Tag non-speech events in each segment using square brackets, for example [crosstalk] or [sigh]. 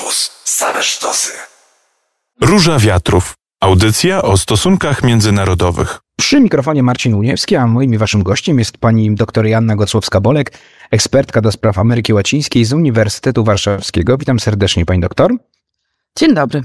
Campus. Same sztosy. Róża Wiatrów. Audycja o stosunkach międzynarodowych. Przy mikrofonie Marcin Uniewski, a moim i waszym gościem jest pani dr Janna Gocłowska-Bolek, ekspertka do spraw Ameryki Łacińskiej z Uniwersytetu Warszawskiego. Witam serdecznie, pani doktor. Dzień dobry.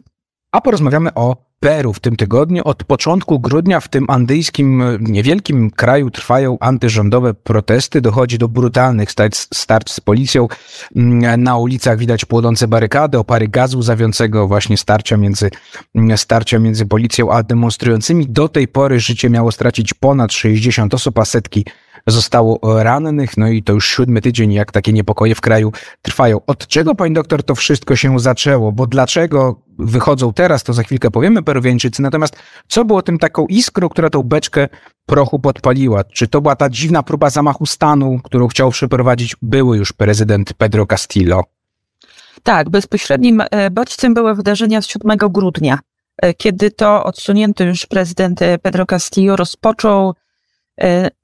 A porozmawiamy o Peru w tym tygodniu. Od początku grudnia w tym andyjskim, niewielkim kraju trwają antyrządowe protesty. Dochodzi do brutalnych starć z policją. Mm, na ulicach widać płonące barykady, opary gazu zawiącego, właśnie starcia między, mm, starcia między policją a demonstrującymi. Do tej pory życie miało stracić ponad 60 osób, a setki zostało rannych. No i to już siódmy tydzień, jak takie niepokoje w kraju trwają. Od czego, pani doktor, to wszystko się zaczęło? Bo dlaczego wychodzą teraz, to za chwilkę powiemy Peruwieńczycy. Natomiast co było tym taką iskrą, która tą beczkę prochu podpaliła? Czy to była ta dziwna próba zamachu stanu, którą chciał przeprowadzić były już prezydent Pedro Castillo? Tak, bezpośrednim e, bodźcem były wydarzenia z 7 grudnia, e, kiedy to odsunięty już prezydent e, Pedro Castillo rozpoczął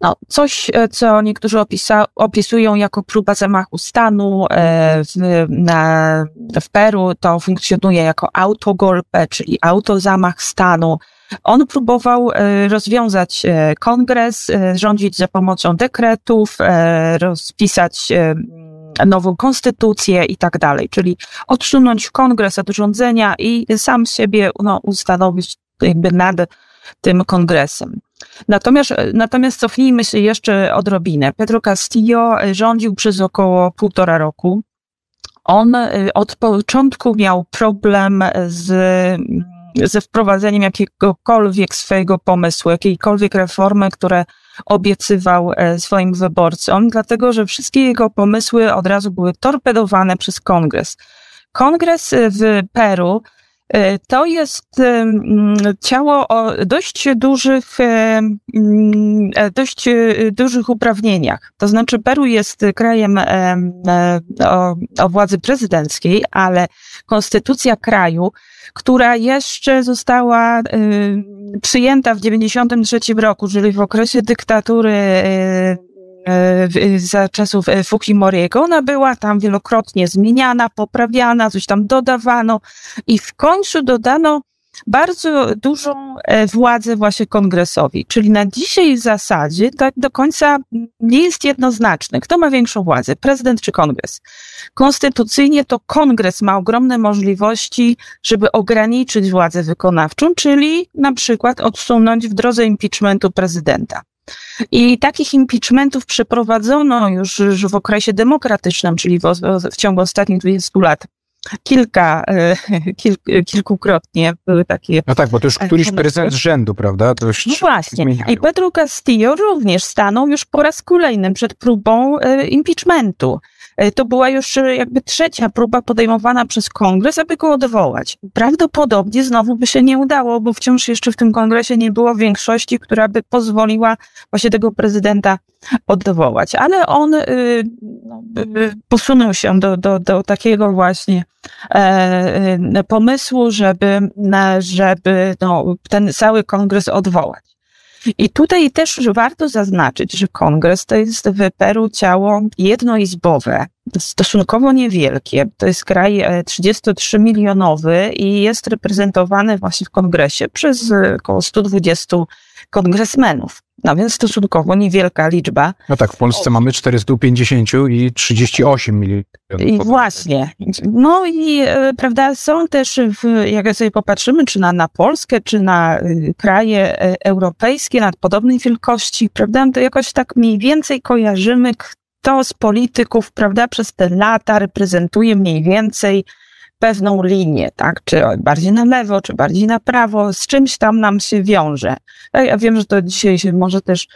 no, coś, e, co niektórzy opisa, opisują jako próba zamachu stanu e, w, na, w Peru, to funkcjonuje jako autogolpe, czyli autozamach stanu. On próbował rozwiązać kongres, rządzić za pomocą dekretów, rozpisać nową konstytucję i tak dalej, czyli odsunąć kongres od rządzenia i sam siebie no, ustanowić jakby nad tym kongresem. Natomiast, natomiast cofnijmy się jeszcze odrobinę. Pedro Castillo rządził przez około półtora roku. On y, od początku miał problem z, ze wprowadzeniem jakiegokolwiek swojego pomysłu, jakiejkolwiek reformy, które obiecywał e, swoim wyborcom, dlatego że wszystkie jego pomysły od razu były torpedowane przez kongres. Kongres w Peru E, to jest mm, ciało o dość dużych, e, mm, e, dość dużych uprawnieniach. To znaczy Peru jest krajem o, o władzy prezydenckiej, ale konstytucja kraju, która jeszcze została przyjęta w 93 roku, czyli w okresie dyktatury E, za czasów e, Fukimoriego. Ona była tam wielokrotnie zmieniana, poprawiana, coś tam dodawano i w końcu dodano bardzo dużą e, władzę właśnie kongresowi. Czyli na dzisiaj w zasadzie tak do końca nie jest jednoznaczne, kto ma większą władzę, prezydent czy kongres. Konstytucyjnie to kongres ma ogromne możliwości, żeby ograniczyć władzę wykonawczą, czyli na przykład odsunąć w drodze impeachmentu prezydenta. I takich impeachmentów przeprowadzono już, już w okresie demokratycznym, czyli w, w ciągu ostatnich 20 lat kilka, e, kil, kilkukrotnie były takie. No tak, bo to już któryś prezydent z rzędu, prawda? To już no właśnie. Zmieniają. I Pedro Castillo również stanął już po raz kolejny przed próbą e, impeachmentu. E, to była już e, jakby trzecia próba podejmowana przez kongres, aby go odwołać. Prawdopodobnie znowu by się nie udało, bo wciąż jeszcze w tym kongresie nie było większości, która by pozwoliła właśnie tego prezydenta odwołać. Ale on y, no, posunął się do, do, do takiego właśnie e, pomysłu, żeby, żeby no, ten cały kongres odwołać. I tutaj też warto zaznaczyć, że kongres to jest w Peru ciało jednoizbowe, stosunkowo niewielkie. To jest kraj 33-milionowy e, i jest reprezentowany właśnie w kongresie przez e, około 120 kongresmenów. No więc stosunkowo niewielka liczba. No tak, w Polsce o. mamy 450 i 38 milionów. I właśnie. No i e, prawda, są też, w, jak sobie popatrzymy, czy na, na Polskę, czy na y, kraje e, europejskie, nad podobnej wielkości, prawda, to jakoś tak mniej więcej kojarzymy, kto z polityków, prawda, przez te lata reprezentuje mniej więcej pewną linię, tak? Czy bardziej na lewo, czy bardziej na prawo, z czymś tam nam się wiąże. Ja wiem, że to dzisiaj się może też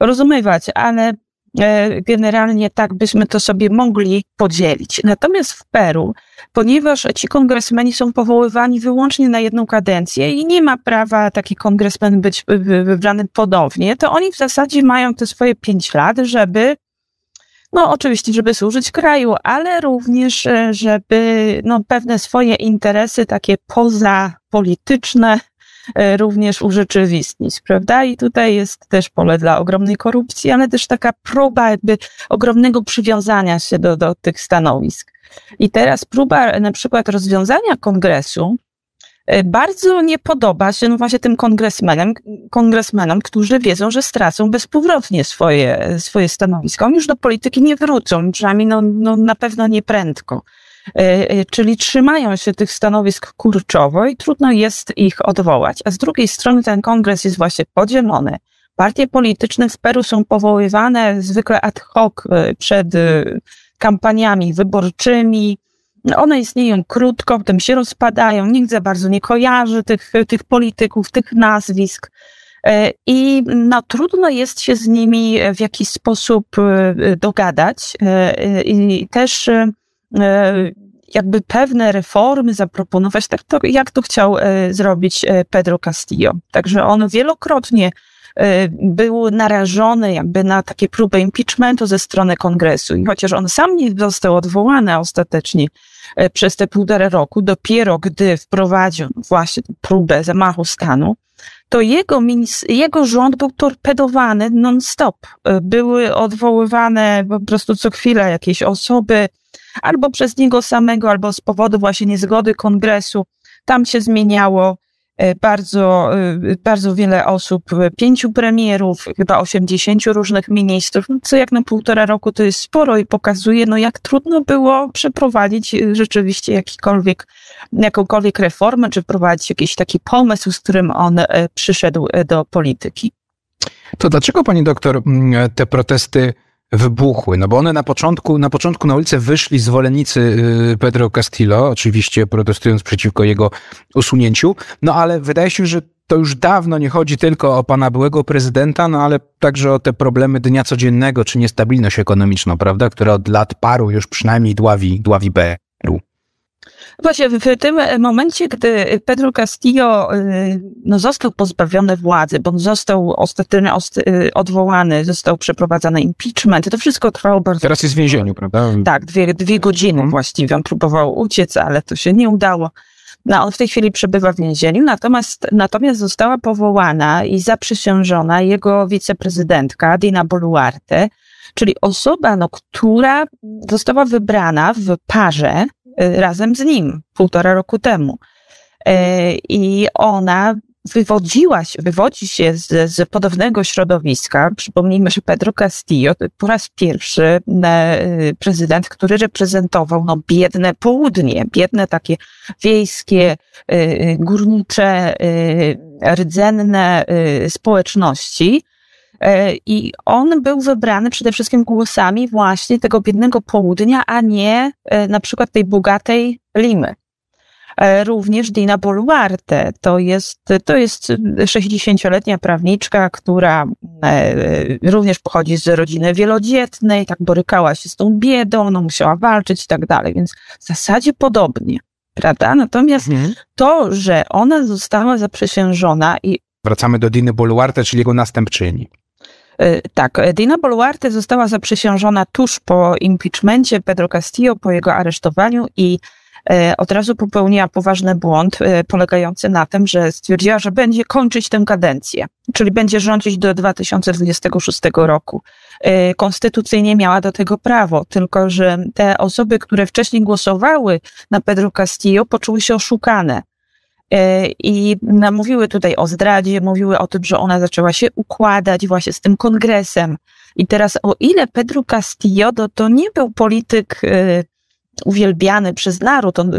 rozumiewać, ale e, generalnie tak byśmy to sobie mogli podzielić. Natomiast w Peru, ponieważ ci kongresmeni są powoływani wyłącznie na jedną kadencję i nie ma prawa taki kongresmen być wybrany ponownie, to oni w zasadzie mają te swoje pięć lat, żeby no oczywiście, żeby służyć kraju, ale również, e, żeby no, pewne swoje interesy takie pozapolityczne również urzeczywistnić, prawda? I tutaj jest też pole dla ogromnej korupcji, ale też taka próba jakby ogromnego przywiązania się do, do tych stanowisk. I teraz próba na przykład rozwiązania kongresu E, bardzo nie podoba się no właśnie tym kongresmenom, kongresmenom, którzy wiedzą, że stracą bezpowrotnie swoje, swoje stanowisko. Oni już do polityki nie wrócą, przynajmniej no, no na pewno nie prędko. E, e, czyli trzymają się tych stanowisk kurczowo i trudno jest ich odwołać. A z drugiej strony ten kongres jest właśnie podzielony. Partie polityczne w Peru są powoływane zwykle ad hoc przed kampaniami wyborczymi, one istnieją krótko, potem się rozpadają, nikt za bardzo nie kojarzy tych, tych polityków, tych nazwisk. E, I no, trudno jest się z nimi w jakiś sposób e, dogadać. E, I też jakby pewne reformy zaproponować, tak to, jak to chciał zrobić Pedro Castillo. Także on wielokrotnie był narażony jakby na takie próby impeachmentu ze strony kongresu. I chociaż on sam nie został odwołany ostatecznie przez te półtora roku, dopiero gdy wprowadził właśnie próbę zamachu stanu, to jego, jego rząd był torpedowany non-stop. E, były odwoływane po prostu co chwila jakieś osoby, albo przez niego samego, albo z powodu właśnie niezgody kongresu. Tam się zmieniało E, bardzo, e, bardzo wiele osób, e, pięciu premierów, chyba osiemdziesięciu różnych ministrów, co jak na półtora roku to jest sporo i pokazuje, no jak trudno było przeprowadzić rzeczywiście jakikolwiek, jakąkolwiek reformę, czy wprowadzić jakiś taki pomysł, z którym on przyszedł do polityki. To dlaczego pani doktor te protesty wybuchły, no bo one na początku, na początku na ulicę wyszli zwolennicy y, Pedro Castillo, oczywiście protestując przeciwko jego usunięciu, no ale wydaje się, że to już dawno nie chodzi tylko o pana byłego prezydenta, no ale także o te problemy dnia codziennego, czy niestabilność ekonomiczną, prawda, która od lat paru już przynajmniej dławi, dławi Peru. Właśnie w tym momencie, gdy Pedro Castillo y, no, został pozbawiony władzy, bo został ostatecznie y, odwołany, został przeprowadzony impeachment, to wszystko trwało bardzo... Teraz jest w więzieniu, prawda? Tak, dwie, dwie godziny mhm. właściwie. On próbował uciec, ale to się nie udało. No, on w tej chwili przebywa w więzieniu, natomiast, natomiast została powołana i zaprzysiężona jego wiceprezydentka Dina Boluarte, czyli osoba, no, która została wybrana w parze razem z nim półtora roku temu. Y, I ona wywodziła się, wywodzi się z, z podobnego środowiska. Przypomnijmy, że Pedro Castillo po rdzy pierwszy y, prezydent, który reprezentował no, biedne południe, biedne takie wiejskie, górnicze, rdzenne społeczności. E, I on był wybrany przede wszystkim głosami właśnie tego biednego południa, a nie e, na przykład tej bogatej Limy. E, również Dina Boluarte, to jest, to jest 60-letnia prawniczka, która również pochodzi z rodziny wielodzietnej, tak borykała się z tą biedą, no musiała walczyć i tak dalej, więc w zasadzie podobnie, prawda? Natomiast mhm. to, że ona została zaprzysiężona i Wracamy do Diny Boluarte, czyli jego następczyni. E, tak, Dina Boluarte została zaprzysiężona tuż po impeachmencie Pedro Castillo, po jego aresztowaniu i e, od razu popełniła poważny błąd e, polegający na tym, że stwierdziła, że będzie kończyć tę kadencję, czyli będzie rządzić do 2026 roku. Konstytucyjnie miała do tego prawo, tylko że te osoby, które wcześniej głosowały na Pedro Castillo, poczuły się oszukane E, I mówiły tutaj o zdradzie, mówiły o tym, że ona zaczęła się układać właśnie z tym kongresem. I teraz, o ile Pedro Castillo to, to nie był polityk e, uwielbiany przez naród, on,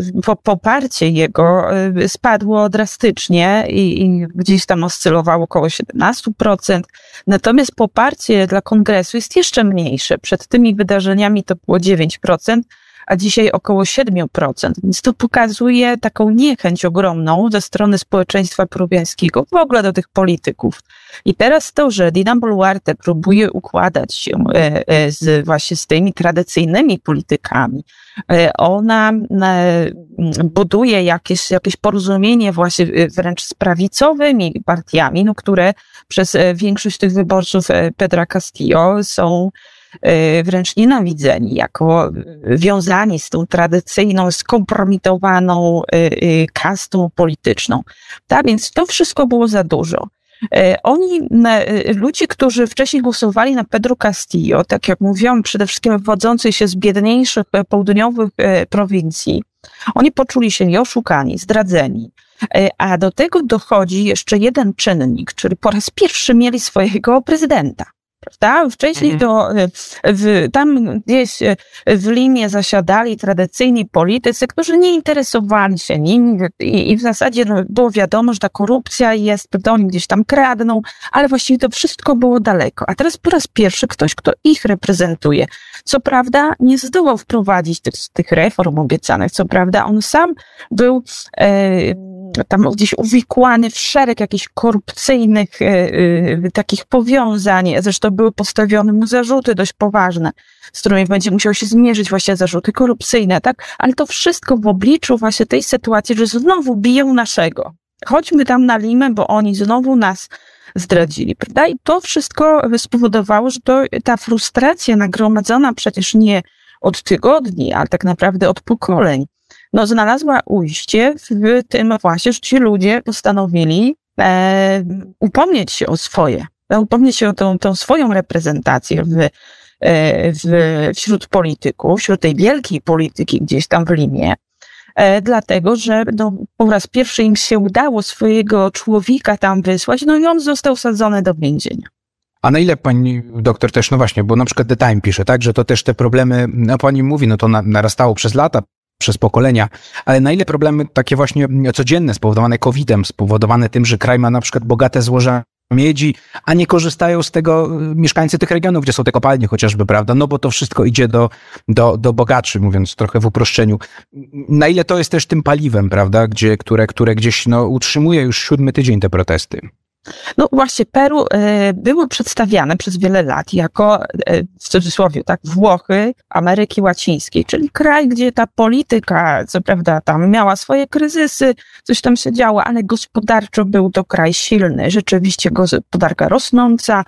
poparcie jego e, spadło drastycznie i, i gdzieś tam oscylowało około 17%. Natomiast poparcie dla kongresu jest jeszcze mniejsze. Przed tymi wydarzeniami to było 9% a dzisiaj około 7%. Więc to pokazuje taką niechęć ogromną ze strony społeczeństwa peruwiańskiego, w ogóle do tych polityków. I teraz to, że Dina Boluarte próbuje układać się e, e, z, właśnie z tymi tradycyjnymi politykami, e, ona buduje jakieś, jakieś porozumienie właśnie wręcz z prawicowymi partiami, no, które przez większość tych wyborców Pedra Castillo są wręcz nienawidzeni, jako wiązani z tą tradycyjną, skompromitowaną kastą polityczną. Tak, więc to wszystko było za dużo. E, oni, e, ludzie, którzy wcześniej głosowali na Pedro Castillo, tak jak mówiłam, przede wszystkim wywodzący się z biedniejszych e, południowych prowincji, oni poczuli się oszukani, zdradzeni. A do tego dochodzi jeszcze jeden czynnik, czyli po raz pierwszy mieli swojego prezydenta prawda? Wcześniej mhm. to e, w, tam gdzieś e, w Limie zasiadali tradycyjni politycy, którzy nie interesowali się nim i, i w zasadzie no, było wiadomo, że ta korupcja jest, prawda, oni gdzieś tam kradną, ale właściwie to wszystko było daleko. A teraz po raz pierwszy ktoś, kto ich reprezentuje, co prawda nie zdołał wprowadzić tych, tych reform obiecanych, co prawda on sam był e, tam gdzieś uwikłany w szereg jakichś korupcyjnych e, e, takich powiązań. Zresztą były postawione mu zarzuty dość poważne, z którymi będzie musiał się zmierzyć właśnie zarzuty korupcyjne, tak? Ale to wszystko w obliczu właśnie tej sytuacji, że znowu biją naszego. Chodźmy tam na Limę, bo oni znowu nas zdradzili, prawda? I to wszystko spowodowało, że to, ta frustracja nagromadzona przecież nie od tygodni, ale tak naprawdę od pokoleń, no, znalazła ujście w tym właśnie, że ci ludzie postanowili e, upomnieć się o swoje, e, upomnieć się o tą, tą swoją reprezentację w, e, w, wśród polityków, wśród tej wielkiej polityki gdzieś tam w Limie, e, dlatego że no, po raz pierwszy im się udało swojego człowieka tam wysłać, no i on został sadzony do więzienia. A na ile pani doktor też, no właśnie, bo na przykład The Time pisze, tak, że to też te problemy, no pani mówi, no to na, narastało przez lata, przez pokolenia, ale na ile problemy takie właśnie codzienne, spowodowane COVID-em, spowodowane tym, że kraj ma na przykład bogate złoża miedzi, a nie korzystają z tego y, mieszkańcy tych regionów, gdzie są te kopalnie chociażby, prawda? No bo to wszystko idzie do, do, do bogaczy, mówiąc trochę w uproszczeniu. Na ile to jest też tym paliwem, prawda? Gdzie, które, które gdzieś no, utrzymuje już siódmy tydzień te protesty. No właśnie, Peru e, było przedstawiane przez wiele lat jako, e, w cudzysłowie, tak, Włochy Ameryki Łacińskiej, czyli kraj, gdzie ta polityka, co prawda, tam miała swoje kryzysy, coś tam się działo, ale gospodarczo był to kraj silny, rzeczywiście gospodarka rosnąca,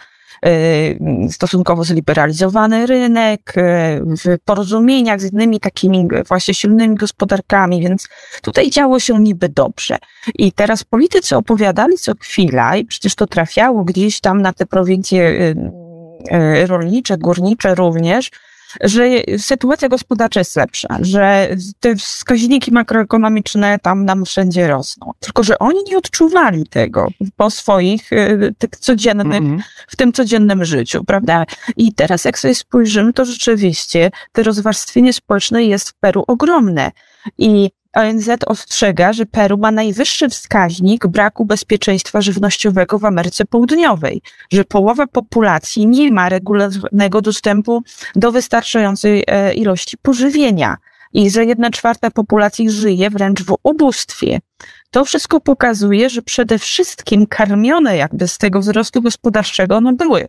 stosunkowo zliberalizowany rynek, y, w porozumieniach z innymi takimi właśnie silnymi gospodarkami, więc tutaj działo się niby dobrze. I teraz politycy opowiadali co chwila i przecież to trafiało gdzieś tam na te prowincje y, rolnicze, górnicze również, że sytuacja gospodarcza jest lepsza, że te wskaźniki makroekonomiczne tam nam wszędzie rosną. Tylko, że oni nie odczuwali tego po swoich y, tych codziennych, mm -hmm. w tym codziennym życiu, prawda? I teraz jak sobie spojrzymy, to rzeczywiście te rozwarstwienie społeczne jest w Peru ogromne. I ONZ ostrzega, że Peru ma najwyższy wskaźnik braku bezpieczeństwa żywnościowego w Ameryce Południowej, że połowa populacji nie ma regularnego dostępu do wystarczającej e, ilości pożywienia i że jedna czwarta populacji żyje wręcz w ubóstwie. To wszystko pokazuje, że przede wszystkim karmione jakby z tego wzrostu gospodarczego no były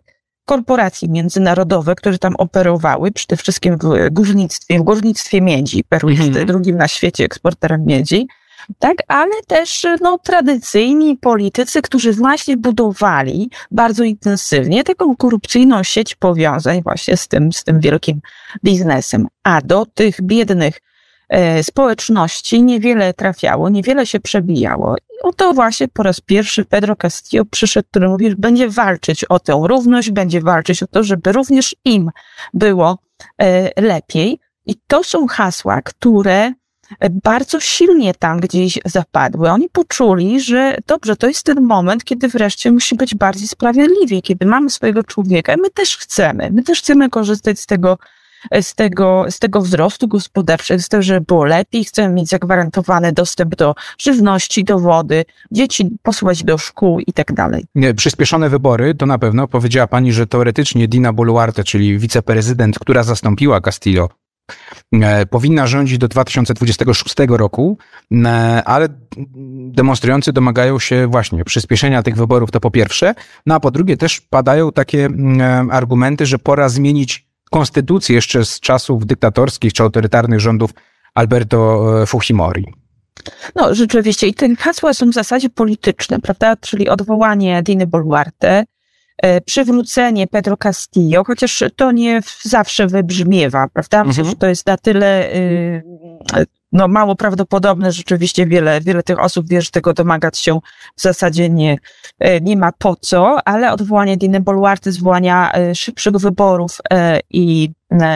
korporacje międzynarodowe, które tam operowały, przede wszystkim w górnictwie, w górnictwie miedzi. Peru jest mhm. drugim na świecie eksporterem miedzi. Tak, ale też no, tradycyjni politycy, którzy właśnie budowali bardzo intensywnie taką korupcyjną sieć powiązań właśnie z tym, z tym wielkim biznesem. A do tych biednych E, społeczności niewiele trafiało, niewiele się przebijało. I oto właśnie po raz pierwszy Pedro Castillo przyszedł, który mówi, że będzie walczyć o tę równość, będzie walczyć o to, żeby również im było e, lepiej. I to są hasła, które bardzo silnie tam gdzieś zapadły. Oni poczuli, że dobrze, to jest ten moment, kiedy wreszcie musi być bardziej sprawiedliwie, kiedy mamy swojego człowieka my też chcemy, my też chcemy korzystać z tego z tego, z tego wzrostu gospodarczego, z tego, żeby było lepiej, chcemy mieć zagwarantowany dostęp do żywności, do wody, dzieci posłać do szkół i tak dalej. Przyspieszone wybory, to na pewno powiedziała pani, że teoretycznie Dina Boluarte, czyli wiceprezydent, która zastąpiła Castillo, e, powinna rządzić do 2026 roku, e, ale demonstrujący domagają się właśnie przyspieszenia tych wyborów, to po pierwsze, no a po drugie też padają takie e, argumenty, że pora zmienić konstytucji jeszcze z czasów dyktatorskich czy autorytarnych rządów Alberto e, Fujimori. No, rzeczywiście. I te hasła są w zasadzie polityczne, prawda? Czyli odwołanie Diny Boluarte, przywrócenie Pedro Castillo, chociaż to nie zawsze wybrzmiewa, prawda? Myślę, mhm. że to jest na tyle y, no, mało prawdopodobne. Rzeczywiście wiele, wiele tych osób wie, że tego domagać się w zasadzie nie, e, nie ma po co, ale odwołanie Diny Boluarty, zwołania e, szybszych wyborów e, i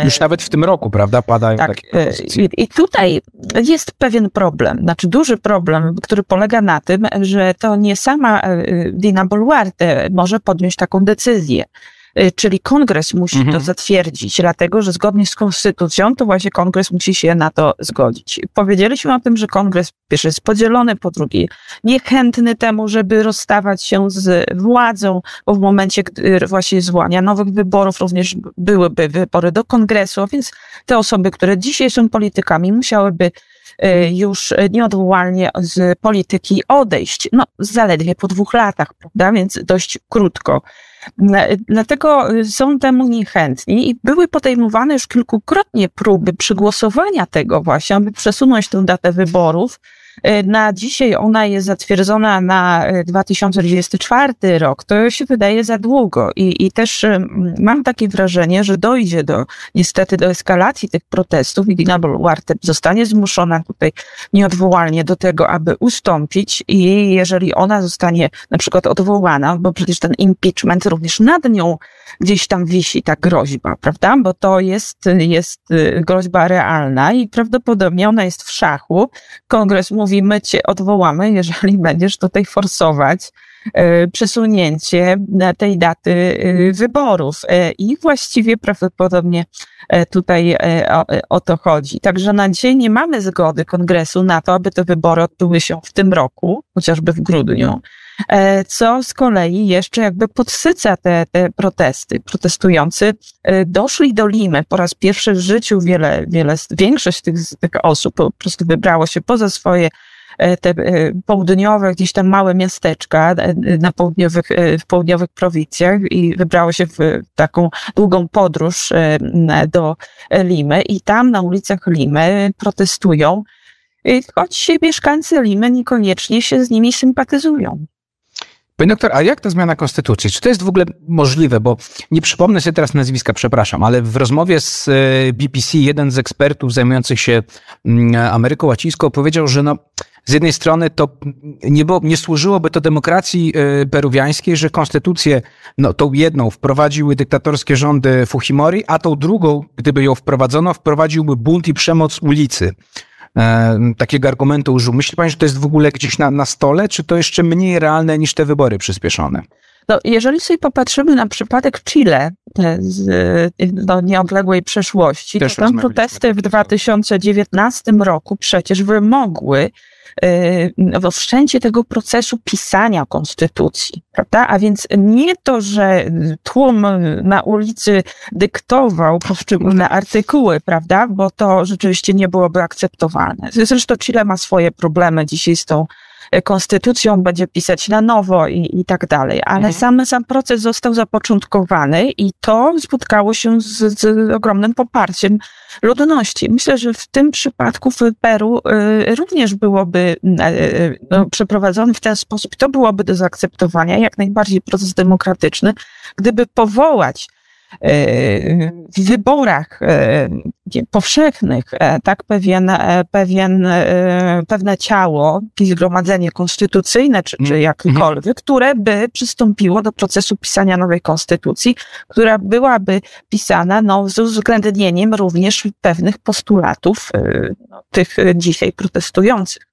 już nawet w tym roku, prawda, padają tak, takie i, I tutaj jest pewien problem, znaczy duży problem, który polega na tym, że to nie sama Dina Boluarte może podjąć taką decyzję. Y, czyli kongres musi mhm. to zatwierdzić, dlatego że zgodnie z konstytucją to właśnie kongres musi się na to zgodzić. Powiedzieliśmy o tym, że kongres po pierwsze jest podzielony, po drugie niechętny temu, żeby rozstawać się z władzą, bo w momencie gdy właśnie zwołania nowych wyborów również byłyby wybory do kongresu, a więc te osoby, które dzisiaj są politykami, musiałyby y, już nieodwołalnie z polityki odejść. No, zaledwie po dwóch latach, prawda? Więc dość krótko. Dlatego są temu niechętni i były podejmowane już kilkukrotnie próby przygłosowania tego właśnie, aby przesunąć tę datę wyborów na dzisiaj ona jest zatwierdzona na 2024 e, rok. To się wydaje za długo i, i też e, mam takie wrażenie, że dojdzie do niestety do eskalacji tych protestów i Dina Boluarte zostanie zmuszona tutaj nieodwołalnie do tego, aby ustąpić i jeżeli ona zostanie na przykład odwołana, bo przecież ten impeachment również nad nią gdzieś tam wisi ta groźba, prawda? Bo to jest, jest groźba realna i prawdopodobnie ona jest w szachu. Kongres mówi, my cię odwołamy, jeżeli [laughs] będziesz tutaj forsować e, przesunięcie tej daty e, wyborów. E, I właściwie prawdopodobnie tutaj o, o, to chodzi. Także na dzisiaj nie mamy zgody kongresu na to, aby te wybory odbyły się w tym roku, chociażby w grudniu. E, co z kolei jeszcze jakby podsyca te, te protesty. Protestujący e, doszli do Limy po raz pierwszy w życiu, wiele, wiele, większość tych, tych osób po prostu wybrało się poza swoje e, te południowe, gdzieś tam małe miasteczka na południowych, w południowych prowincjach i wybrało się w taką długą podróż do Limy i tam na ulicach Limy protestują, choć mieszkańcy Limy niekoniecznie się z nimi sympatyzują. Panie doktor, a jak ta zmiana konstytucji? Czy to jest w ogóle możliwe? Bo nie przypomnę sobie teraz nazwiska, przepraszam, ale w rozmowie z e, BBC jeden z ekspertów zajmujących się mm, Ameryką Łacińską powiedział, że no, z jednej strony to nie, było, nie służyłoby to demokracji e, peruwiańskiej, że konstytucję, no tą jedną wprowadziły dyktatorskie rządy Fujimori, a tą drugą, gdyby ją wprowadzono, wprowadziłby bunt i przemoc ulicy takiego argumentu użył. Myśli pani, że to jest w ogóle gdzieś na, na stole, czy to jeszcze mniej realne niż te wybory przyspieszone? No, jeżeli sobie popatrzymy na przypadek Chile z no, nieodległej przeszłości, Też to tam protesty w 2019 roku przecież wymogły w wszczęcie tego procesu pisania konstytucji, prawda? A więc nie to, że tłum na ulicy dyktował poszczególne artykuły, prawda? Bo to rzeczywiście nie byłoby akceptowalne. Zresztą Chile ma swoje problemy dzisiaj z tą konstytucją, będzie pisać na nowo i, i tak dalej. Ale mhm. sam, sam proces został zapoczątkowany i to spotkało się z, z ogromnym poparciem ludności. Myślę, że w tym przypadku w Peru y, również byłoby y, y, no, przeprowadzony w ten sposób. To byłoby do zaakceptowania, jak najbardziej proces demokratyczny, gdyby powołać w wyborach e, powszechnych, e, tak pewien, e, pewien, pewne ciało, zgromadzenie konstytucyjne, czy, czy mhm. jakkolwiek, które by przystąpiło do procesu pisania nowej konstytucji, która byłaby pisana no, z uwzględnieniem również pewnych postulatów no, tych dzisiaj protestujących.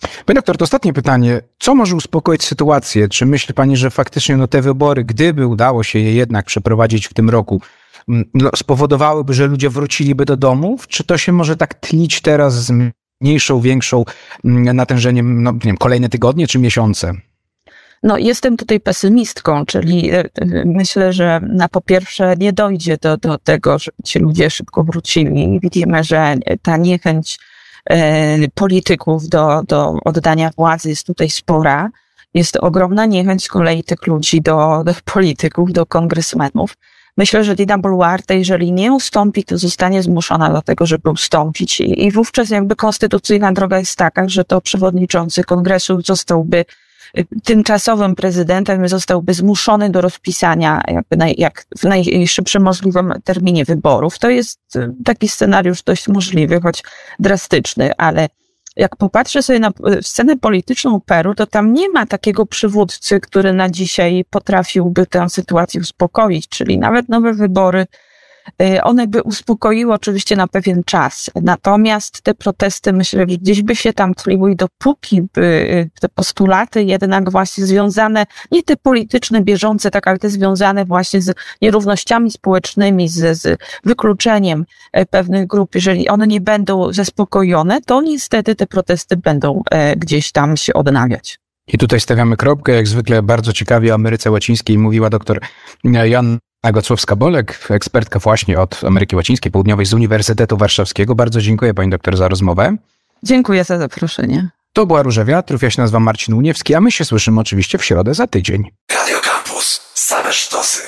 Panie doktor, to ostatnie pytanie. Co może uspokoić sytuację? Czy myśli Pani, że faktycznie no, te wybory, gdyby udało się je jednak przeprowadzić w tym roku, mm, no, spowodowałyby, że ludzie wróciliby do domów? Czy to się może tak tlić teraz z mniejszą, większą mm, natężeniem, no, nie wiem, kolejne tygodnie czy miesiące? No, jestem tutaj pesymistką, czyli e, e, myślę, że na po pierwsze nie dojdzie do, do tego, żeby ci ludzie szybko wrócili. Widzimy, że ta niechęć polityków do, do oddania władzy jest tutaj spora. Jest ogromna niechęć z kolei tych ludzi do, do polityków, do kongresmenów. Myślę, że Dina Boluarte, jeżeli nie ustąpi, to zostanie zmuszona do tego, żeby ustąpić. I, i wówczas jakby konstytucyjna droga jest taka, że to przewodniczący kongresu zostałby tymczasowym prezydentem zostałby zmuszony do rozpisania jakby naj, jak w najszybszym możliwym terminie wyborów. To jest taki scenariusz dość możliwy, choć drastyczny, ale jak popatrzę sobie na scenę polityczną Peru, to tam nie ma takiego przywódcy, który na dzisiaj potrafiłby tę sytuację uspokoić, czyli nawet nowe wybory Y, one by uspokoiły oczywiście na pewien czas. Natomiast te protesty myślę, że gdzieś by się tam tliły i dopóki by y, te postulaty jednak właśnie związane, nie te polityczne, bieżące, tak, ale te związane właśnie z nierównościami społecznymi, z, z wykluczeniem e, pewnych grup, jeżeli one nie będą zaspokojone, to niestety te protesty będą e, gdzieś tam się odnawiać. I tutaj stawiamy kropkę. Jak zwykle bardzo ciekawie o Ameryce Łacińskiej mówiła doktor Jan Gocłowska-Bolek, ekspertka właśnie od Ameryki Łacińskiej, Południowej z Uniwersytetu Warszawskiego. Bardzo dziękuję pani doktor za rozmowę. Dziękuję za zaproszenie. To była Róża Wiatrów, ja się nazywam Marcin Uniewski, a my się słyszymy oczywiście w środę za tydzień. Radio Campus, same sztosy.